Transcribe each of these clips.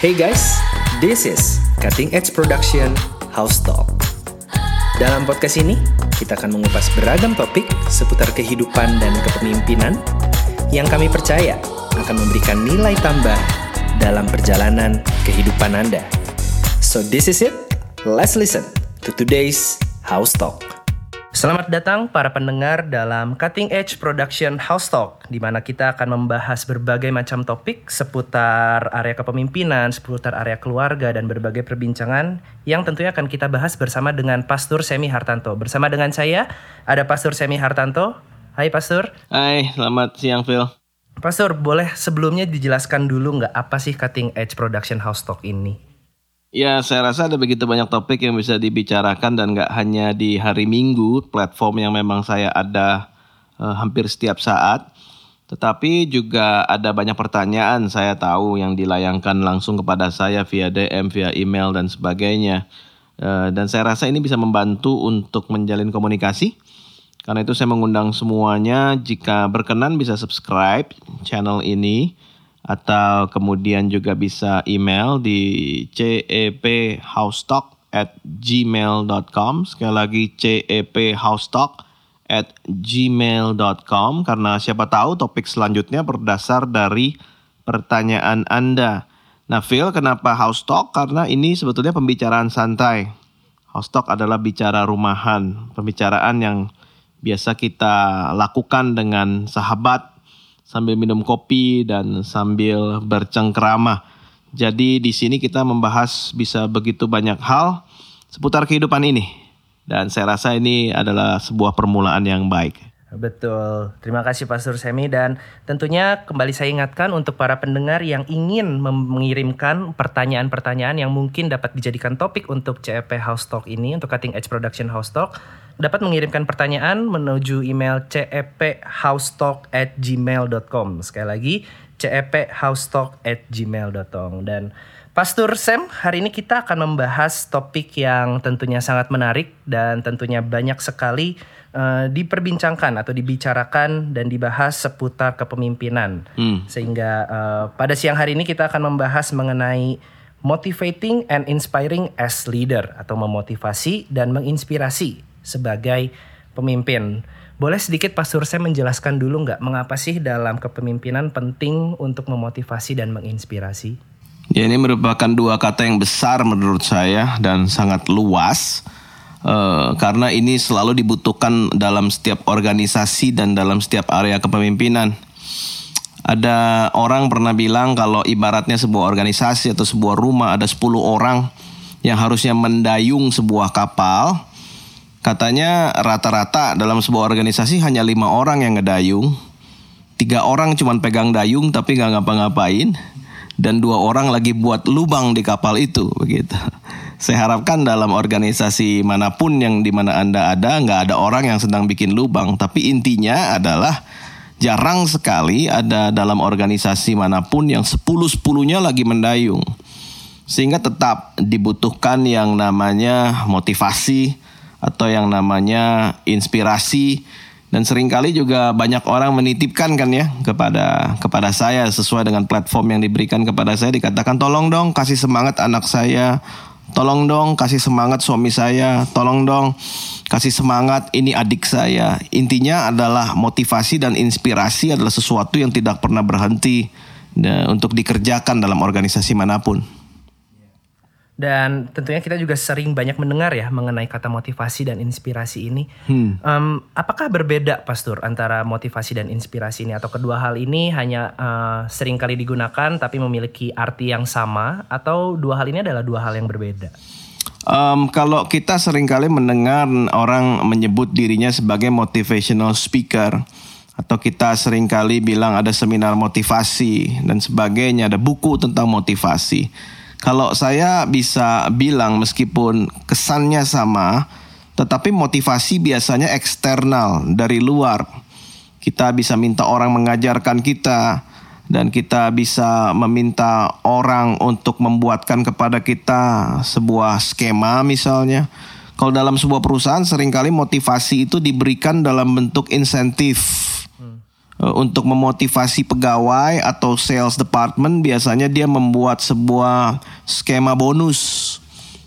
Hey guys, this is Cutting Edge Production House Talk. Dalam podcast ini, kita akan mengupas beragam topik seputar kehidupan dan kepemimpinan yang kami percaya akan memberikan nilai tambah dalam perjalanan kehidupan Anda. So this is it. Let's listen to today's House Talk. Selamat datang para pendengar dalam Cutting Edge Production House Talk di mana kita akan membahas berbagai macam topik seputar area kepemimpinan, seputar area keluarga dan berbagai perbincangan yang tentunya akan kita bahas bersama dengan Pastor Semi Hartanto. Bersama dengan saya ada Pastor Semi Hartanto. Hai Pastor. Hai, selamat siang Phil. Pastor, boleh sebelumnya dijelaskan dulu nggak apa sih Cutting Edge Production House Talk ini? Ya, saya rasa ada begitu banyak topik yang bisa dibicarakan dan nggak hanya di hari Minggu, platform yang memang saya ada uh, hampir setiap saat. Tetapi juga ada banyak pertanyaan saya tahu yang dilayangkan langsung kepada saya via DM, via email dan sebagainya. Uh, dan saya rasa ini bisa membantu untuk menjalin komunikasi. Karena itu saya mengundang semuanya jika berkenan bisa subscribe channel ini atau kemudian juga bisa email di cephousetalk at gmail.com sekali lagi cephousetalk at gmail.com karena siapa tahu topik selanjutnya berdasar dari pertanyaan Anda. Nah Phil kenapa house talk? Karena ini sebetulnya pembicaraan santai. House talk adalah bicara rumahan, pembicaraan yang biasa kita lakukan dengan sahabat sambil minum kopi dan sambil bercengkrama. Jadi di sini kita membahas bisa begitu banyak hal seputar kehidupan ini. Dan saya rasa ini adalah sebuah permulaan yang baik. Betul. Terima kasih Pastor Semi dan tentunya kembali saya ingatkan untuk para pendengar yang ingin mengirimkan pertanyaan-pertanyaan yang mungkin dapat dijadikan topik untuk CEP House Talk ini untuk Cutting Edge Production House Talk dapat mengirimkan pertanyaan menuju email cephousetalk at gmail.com. Sekali lagi, cephousetalk at gmail.com. Dan Pastor Sam, hari ini kita akan membahas topik yang tentunya sangat menarik dan tentunya banyak sekali uh, diperbincangkan atau dibicarakan dan dibahas seputar kepemimpinan. Hmm. Sehingga uh, pada siang hari ini kita akan membahas mengenai motivating and inspiring as leader atau memotivasi dan menginspirasi sebagai pemimpin. Boleh sedikit Pastor saya menjelaskan dulu nggak mengapa sih dalam kepemimpinan penting untuk memotivasi dan menginspirasi? Ya ini merupakan dua kata yang besar menurut saya dan sangat luas. Uh, karena ini selalu dibutuhkan dalam setiap organisasi dan dalam setiap area kepemimpinan. Ada orang pernah bilang kalau ibaratnya sebuah organisasi atau sebuah rumah ada 10 orang yang harusnya mendayung sebuah kapal, Katanya rata-rata dalam sebuah organisasi hanya lima orang yang ngedayung, tiga orang cuma pegang dayung tapi nggak ngapa-ngapain, dan dua orang lagi buat lubang di kapal itu begitu. Saya harapkan dalam organisasi mana pun yang di mana anda ada nggak ada orang yang sedang bikin lubang, tapi intinya adalah jarang sekali ada dalam organisasi mana pun yang sepuluh sepuluhnya lagi mendayung, sehingga tetap dibutuhkan yang namanya motivasi atau yang namanya inspirasi dan sering kali juga banyak orang menitipkan kan ya kepada kepada saya sesuai dengan platform yang diberikan kepada saya. Dikatakan tolong dong kasih semangat anak saya. Tolong dong kasih semangat suami saya. Tolong dong kasih semangat ini adik saya. Intinya adalah motivasi dan inspirasi adalah sesuatu yang tidak pernah berhenti untuk dikerjakan dalam organisasi mana pun. Dan tentunya kita juga sering banyak mendengar ya mengenai kata motivasi dan inspirasi ini. Hmm. Um, apakah berbeda, Pastor, antara motivasi dan inspirasi ini? Atau kedua hal ini hanya uh, sering kali digunakan tapi memiliki arti yang sama? Atau dua hal ini adalah dua hal yang berbeda? Um, kalau kita sering kali mendengar orang menyebut dirinya sebagai motivational speaker atau kita sering kali bilang ada seminar motivasi dan sebagainya, ada buku tentang motivasi. Kalau saya bisa bilang meskipun kesannya sama, tetapi motivasi biasanya eksternal dari luar. Kita bisa minta orang mengajarkan kita dan kita bisa meminta orang untuk membuatkan kepada kita sebuah skema misalnya. Kalau dalam sebuah perusahaan sering kali motivasi itu diberikan dalam bentuk insentif. uh, untuk memotivasi pegawai atau sales department biasanya dia membuat sebuah skema bonus.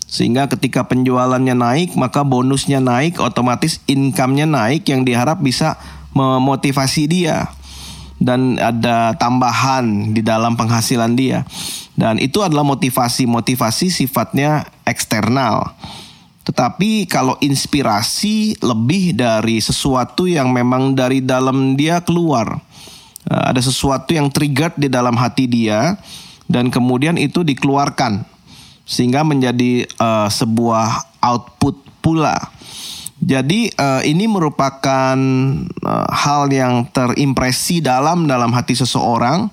Sehingga ketika penjualannya naik maka bonusnya naik otomatis income-nya naik yang diharap bisa memotivasi dia dan ada tambahan di dalam penghasilan dia. Dan itu adalah motivasi. Motivasi sifatnya eksternal. Tetapi kalau inspirasi lebih dari sesuatu yang memang dari dalam dia keluar eh, ada sesuatu yang trigger di dalam hati dia dan kemudian itu dikeluarkan sehingga menjadi uh, sebuah output pula. Jadi uh, ini merupakan uh, hal yang terimpresi dalam dalam hati seseorang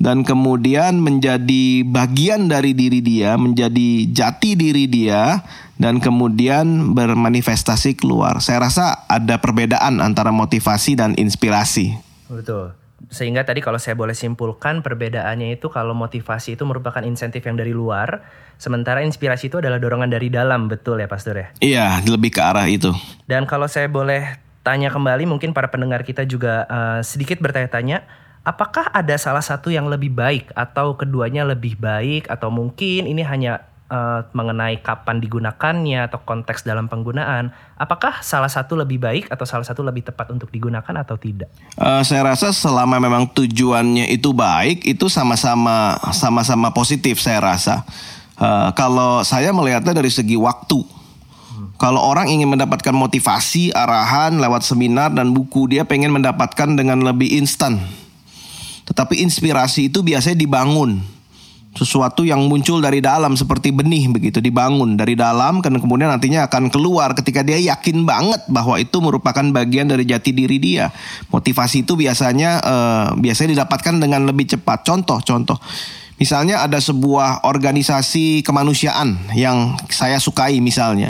dan kemudian menjadi bagian dari diri dia, menjadi jati diri dia dan kemudian bermanifestasi keluar. Saya rasa ada perbedaan antara motivasi dan inspirasi. Betul. Sehingga tadi kalau saya boleh simpulkan perbedaannya itu kalau motivasi itu merupakan insentif yang dari luar, sementara inspirasi itu adalah dorongan dari dalam, betul ya Pastor ya? Iya, lebih ke arah itu. Dan kalau saya boleh tanya kembali, mungkin para pendengar kita juga uh, sedikit bertanya-tanya, apakah ada salah satu yang lebih baik atau keduanya lebih baik atau mungkin ini hanya uh, mengenai kapan digunakannya atau konteks dalam penggunaan, apakah salah satu lebih baik atau salah satu lebih tepat untuk digunakan atau tidak? Uh, saya rasa selama memang tujuannya itu baik, itu sama-sama sama-sama positif saya rasa. Uh, kalau saya melihatnya dari segi waktu. Kalau orang ingin mendapatkan motivasi, arahan lewat seminar dan buku, dia pengen mendapatkan dengan lebih instan. Tetapi inspirasi itu biasanya dibangun sesuatu yang muncul dari dalam seperti benih begitu dibangun dari dalam dan kemudian nantinya akan keluar ketika dia yakin banget bahwa itu merupakan bagian dari jati diri dia. Motivasi itu biasanya uh, biasanya didapatkan dengan lebih cepat. Contoh-contoh Misalnya ada sebuah organisasi kemanusiaan yang saya sukai misalnya.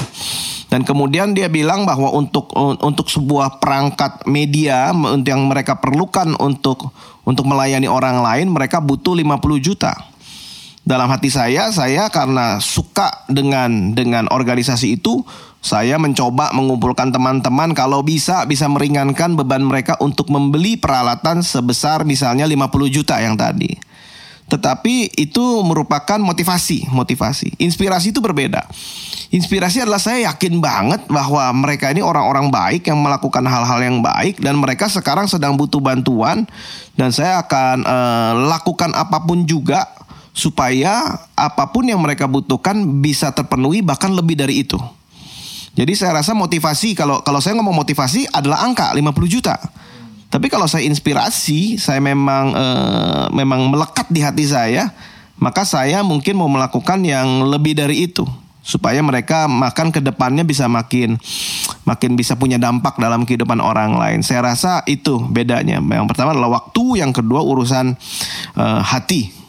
Dan kemudian dia bilang bahwa untuk untuk sebuah perangkat media yang mereka perlukan untuk untuk melayani orang lain mereka butuh 50 juta dalam hati saya saya karena suka dengan dengan organisasi itu saya mencoba mengumpulkan teman-teman kalau bisa bisa meringankan beban mereka untuk membeli peralatan sebesar misalnya 50 juta yang tadi. Tetapi itu merupakan motivasi, motivasi. Inspirasi itu berbeda. Inspirasi adalah saya yakin banget bahwa mereka ini orang-orang baik yang melakukan hal-hal yang baik dan mereka sekarang sedang butuh bantuan dan saya akan uh, lakukan apa pun juga supaya apa pun yang mereka butuhkan bisa terpenuhi bahkan lebih dari itu. Jadi saya rasa motivasi kalau kalau saya ngomong motivasi adalah angka 50 juta. Tapi kalau saya inspirasi, saya memang e, memang melekat di hati saya, maka saya mungkin mau melakukan yang lebih dari itu supaya mereka makan ke depannya bisa makin makin bisa punya dampak dalam kehidupan orang lain. Saya rasa itu bedanya. Yang pertama adalah waktu, yang kedua urusan e, hati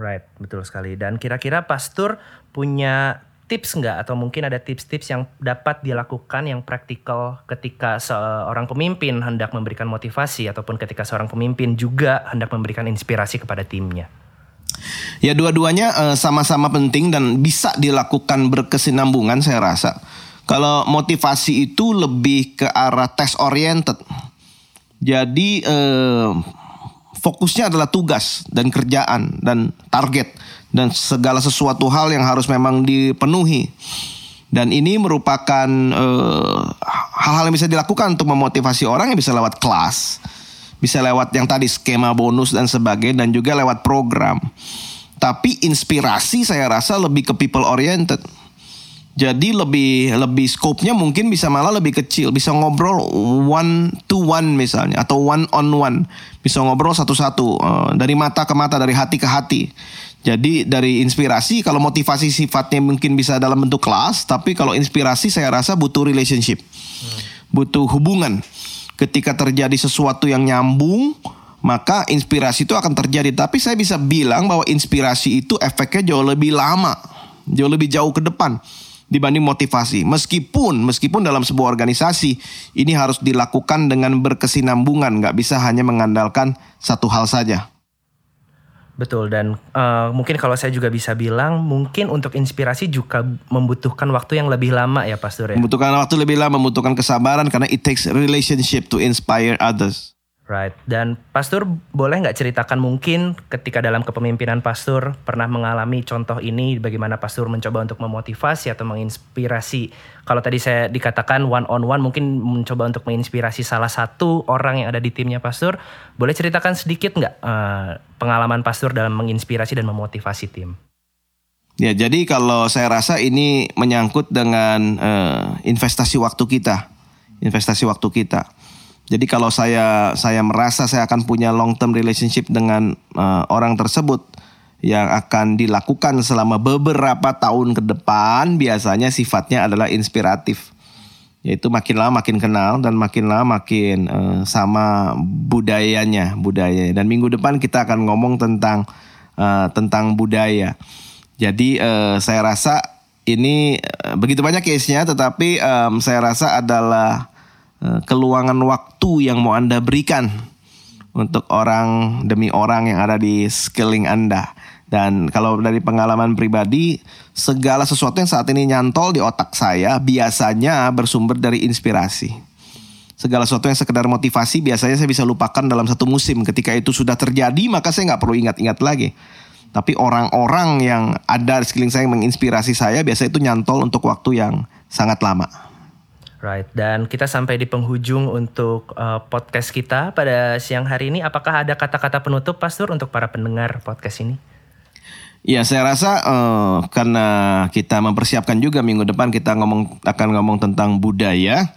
Right, betul sekali. Dan kira-kira pastor punya tips nggak atau mungkin ada tips-tips yang dapat dilakukan yang praktikal ketika seorang pemimpin hendak memberikan motivasi ataupun ketika seorang pemimpin juga hendak memberikan inspirasi kepada timnya? Ya dua-duanya uh, sama-sama penting dan bisa dilakukan berkesinambungan saya rasa. Kalau motivasi itu lebih ke arah test oriented. Jadi uh, fokusnya adalah tugas dan kerjaan dan target dan segala sesuatu hal yang harus memang dipenuhi. Dan ini merupakan eh, hal-hal yang bisa dilakukan untuk memotivasi orang yang bisa lewat kelas, bisa lewat yang tadi skema bonus dan sebagainya dan juga lewat program. Tapi inspirasi saya rasa lebih ke people oriented jadi lebih lebih scope-nya mungkin bisa malah lebih kecil, bisa ngobrol one to one misalnya atau one on one, bisa ngobrol satu-satu uh, dari mata ke mata, dari hati ke hati. Jadi dari inspirasi kalau motivasi sifatnya mungkin bisa dalam bentuk kelas, tapi kalau inspirasi saya rasa butuh relationship. Hmm. Butuh hubungan. Ketika terjadi sesuatu yang nyambung, maka inspirasi itu akan terjadi. Tapi saya bisa bilang bahwa inspirasi itu efeknya jauh lebih lama, jauh lebih jauh ke depan dibanding motivasi. Meskipun meskipun dalam sebuah organisasi ini harus dilakukan dengan berkesinambungan, nggak bisa hanya mengandalkan satu hal saja. Betul dan uh, mungkin kalau saya juga bisa bilang mungkin untuk inspirasi juga membutuhkan waktu yang lebih lama ya Pastor ya. Membutuhkan waktu lebih lama, membutuhkan kesabaran karena it takes relationship to inspire others. Right. Dan Pastor boleh nggak ceritakan mungkin ketika dalam kepemimpinan Pastor pernah mengalami contoh ini bagaimana Pastor mencoba untuk memotivasi atau menginspirasi. Kalau tadi saya dikatakan one on one mungkin mencoba untuk menginspirasi salah satu orang yang ada di timnya Pastor. Boleh ceritakan sedikit nggak uh, pengalaman Pastor dalam menginspirasi dan memotivasi tim? Ya, jadi kalau saya rasa ini menyangkut dengan uh, investasi waktu kita, investasi waktu kita jadi kalau saya saya merasa saya akan punya long term relationship dengan uh, orang tersebut yang akan dilakukan selama beberapa tahun ke depan biasanya sifatnya adalah inspiratif. Yaitu makin lama makin kenal dan makin lama makin uh, sama budayanya, budaya. Dan minggu depan kita akan ngomong tentang uh, tentang budaya. Jadi uh, saya rasa ini uh, begitu banyak case-nya tetapi um, saya rasa adalah keluangan waktu yang mau Anda berikan untuk orang demi orang yang ada di sekeliling Anda. Dan kalau dari pengalaman pribadi, segala sesuatu yang saat ini nyantol di otak saya biasanya bersumber dari inspirasi. Segala sesuatu yang sekedar motivasi biasanya saya bisa lupakan dalam satu musim. Ketika itu sudah terjadi maka saya nggak perlu ingat-ingat lagi. Tapi orang-orang yang ada di sekeliling saya yang menginspirasi saya biasanya itu nyantol untuk waktu yang sangat lama. Right, dan kita sampai di penghujung untuk uh, podcast kita pada siang hari ini. Apakah ada kata-kata penutup, Pastor, untuk para pendengar podcast ini? Ya, saya rasa uh, karena kita mempersiapkan juga minggu depan kita ngomong akan ngomong tentang budaya.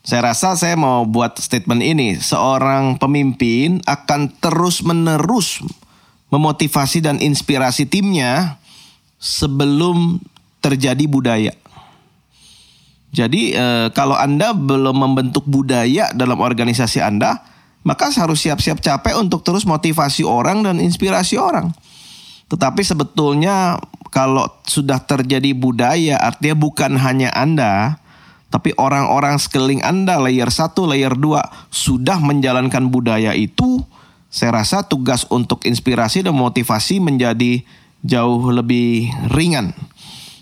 Saya rasa saya mau buat statement ini. Seorang pemimpin akan terus-menerus memotivasi dan inspirasi timnya sebelum terjadi budaya. Jadi eh, kalau Anda belum membentuk budaya dalam organisasi Anda, maka harus siap-siap capek untuk terus motivasi orang dan inspirasi orang. Tetapi sebetulnya kalau sudah terjadi budaya artinya bukan hanya Anda, tapi orang-orang sekeliling Anda layer 1, layer 2 sudah menjalankan budaya itu, saya rasa tugas untuk inspirasi dan motivasi menjadi jauh lebih ringan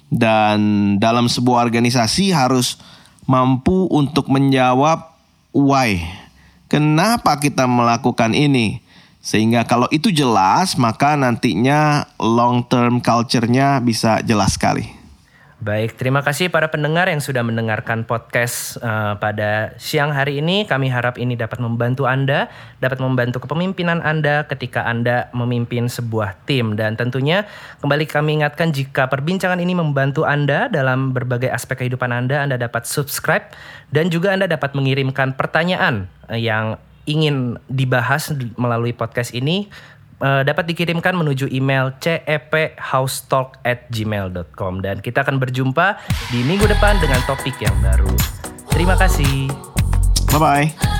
dan dalam sebuah organisasi harus mampu untuk menjawab why. Kenapa kita melakukan ini? Sehingga kalau itu jelas, maka nantinya long term culture-nya bisa jelas sekali. Baik, terima kasih para pendengar yang sudah mendengarkan podcast uh, pada siang hari ini. Kami harap ini dapat membantu Anda, dapat membantu kepemimpinan Anda ketika Anda memimpin sebuah tim. Dan tentunya kembali kami ingatkan jika perbincangan ini membantu Anda dalam berbagai aspek kehidupan Anda, Anda dapat subscribe dan juga Anda dapat mengirimkan pertanyaan yang ingin dibahas melalui podcast ini uh, dapat dikirimkan menuju email cephousetalk@gmail.com dan kita akan berjumpa di minggu depan dengan topik yang baru. Terima kasih. Bye bye.